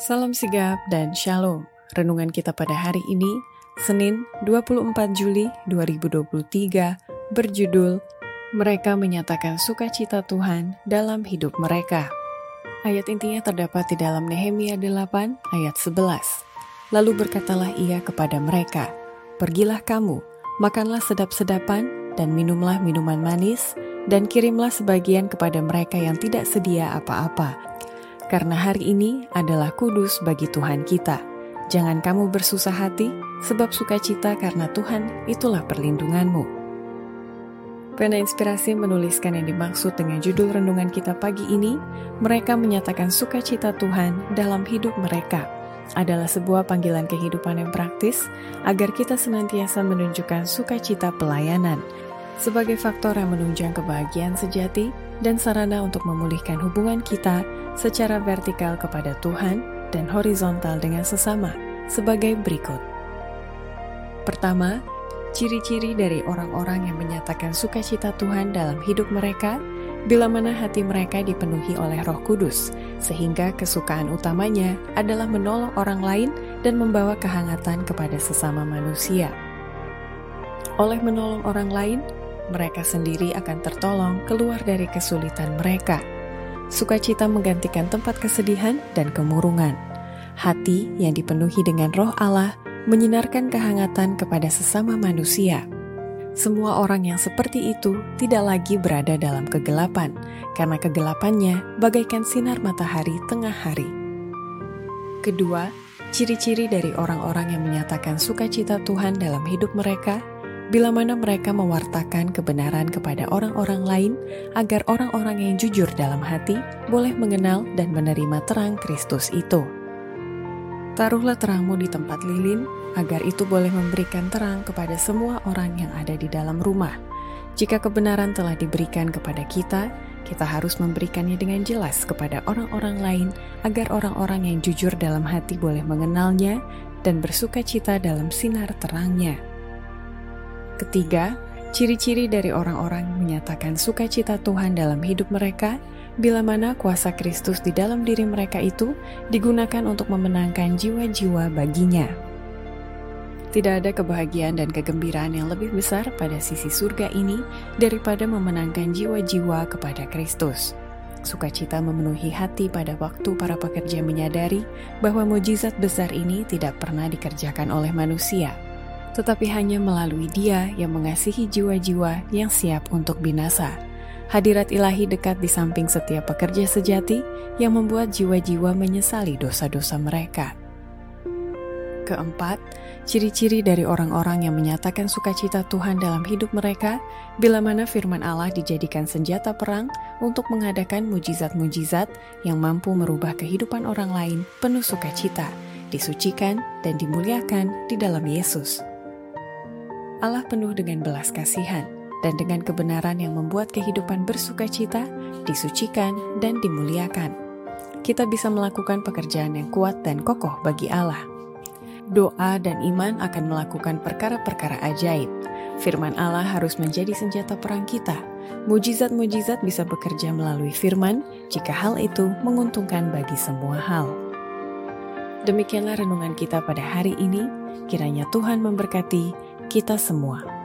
Salam sigap dan shalom. Renungan kita pada hari ini, Senin 24 Juli 2023, berjudul Mereka Menyatakan Sukacita Tuhan dalam Hidup Mereka. Ayat intinya terdapat di dalam Nehemia 8 ayat 11. Lalu berkatalah ia kepada mereka, Pergilah kamu, makanlah sedap-sedapan dan minumlah minuman manis, dan kirimlah sebagian kepada mereka yang tidak sedia apa-apa, karena hari ini adalah kudus bagi Tuhan kita. Jangan kamu bersusah hati, sebab sukacita karena Tuhan itulah perlindunganmu. Pena Inspirasi menuliskan yang dimaksud dengan judul renungan kita pagi ini, mereka menyatakan sukacita Tuhan dalam hidup mereka. Adalah sebuah panggilan kehidupan yang praktis agar kita senantiasa menunjukkan sukacita pelayanan, sebagai faktor yang menunjang kebahagiaan sejati dan sarana untuk memulihkan hubungan kita secara vertikal kepada Tuhan dan horizontal dengan sesama sebagai berikut. Pertama, ciri-ciri dari orang-orang yang menyatakan sukacita Tuhan dalam hidup mereka bila mana hati mereka dipenuhi oleh Roh Kudus, sehingga kesukaan utamanya adalah menolong orang lain dan membawa kehangatan kepada sesama manusia. Oleh menolong orang lain, mereka sendiri akan tertolong keluar dari kesulitan mereka. Sukacita menggantikan tempat kesedihan dan kemurungan. Hati yang dipenuhi dengan roh Allah menyinarkan kehangatan kepada sesama manusia. Semua orang yang seperti itu tidak lagi berada dalam kegelapan, karena kegelapannya bagaikan sinar matahari tengah hari. Kedua, ciri-ciri dari orang-orang yang menyatakan sukacita Tuhan dalam hidup mereka bila mana mereka mewartakan kebenaran kepada orang-orang lain, agar orang-orang yang jujur dalam hati boleh mengenal dan menerima terang Kristus itu. Taruhlah terangmu di tempat lilin, agar itu boleh memberikan terang kepada semua orang yang ada di dalam rumah. Jika kebenaran telah diberikan kepada kita, kita harus memberikannya dengan jelas kepada orang-orang lain, agar orang-orang yang jujur dalam hati boleh mengenalnya dan bersuka cita dalam sinar terangnya. Ketiga, ciri-ciri dari orang-orang menyatakan sukacita Tuhan dalam hidup mereka bila mana kuasa Kristus di dalam diri mereka itu digunakan untuk memenangkan jiwa-jiwa baginya. Tidak ada kebahagiaan dan kegembiraan yang lebih besar pada sisi surga ini daripada memenangkan jiwa-jiwa kepada Kristus. Sukacita memenuhi hati pada waktu para pekerja menyadari bahwa mujizat besar ini tidak pernah dikerjakan oleh manusia, tetapi hanya melalui Dia yang mengasihi jiwa-jiwa yang siap untuk binasa. Hadirat ilahi dekat di samping setiap pekerja sejati yang membuat jiwa-jiwa menyesali dosa-dosa mereka. Keempat, ciri-ciri dari orang-orang yang menyatakan sukacita Tuhan dalam hidup mereka bila mana firman Allah dijadikan senjata perang untuk mengadakan mujizat-mujizat yang mampu merubah kehidupan orang lain penuh sukacita, disucikan dan dimuliakan di dalam Yesus. Allah penuh dengan belas kasihan dan dengan kebenaran yang membuat kehidupan bersuka cita, disucikan, dan dimuliakan. Kita bisa melakukan pekerjaan yang kuat dan kokoh bagi Allah. Doa dan iman akan melakukan perkara-perkara ajaib. Firman Allah harus menjadi senjata perang kita. Mujizat-mujizat bisa bekerja melalui firman jika hal itu menguntungkan bagi semua hal. Demikianlah renungan kita pada hari ini. Kiranya Tuhan memberkati kita semua.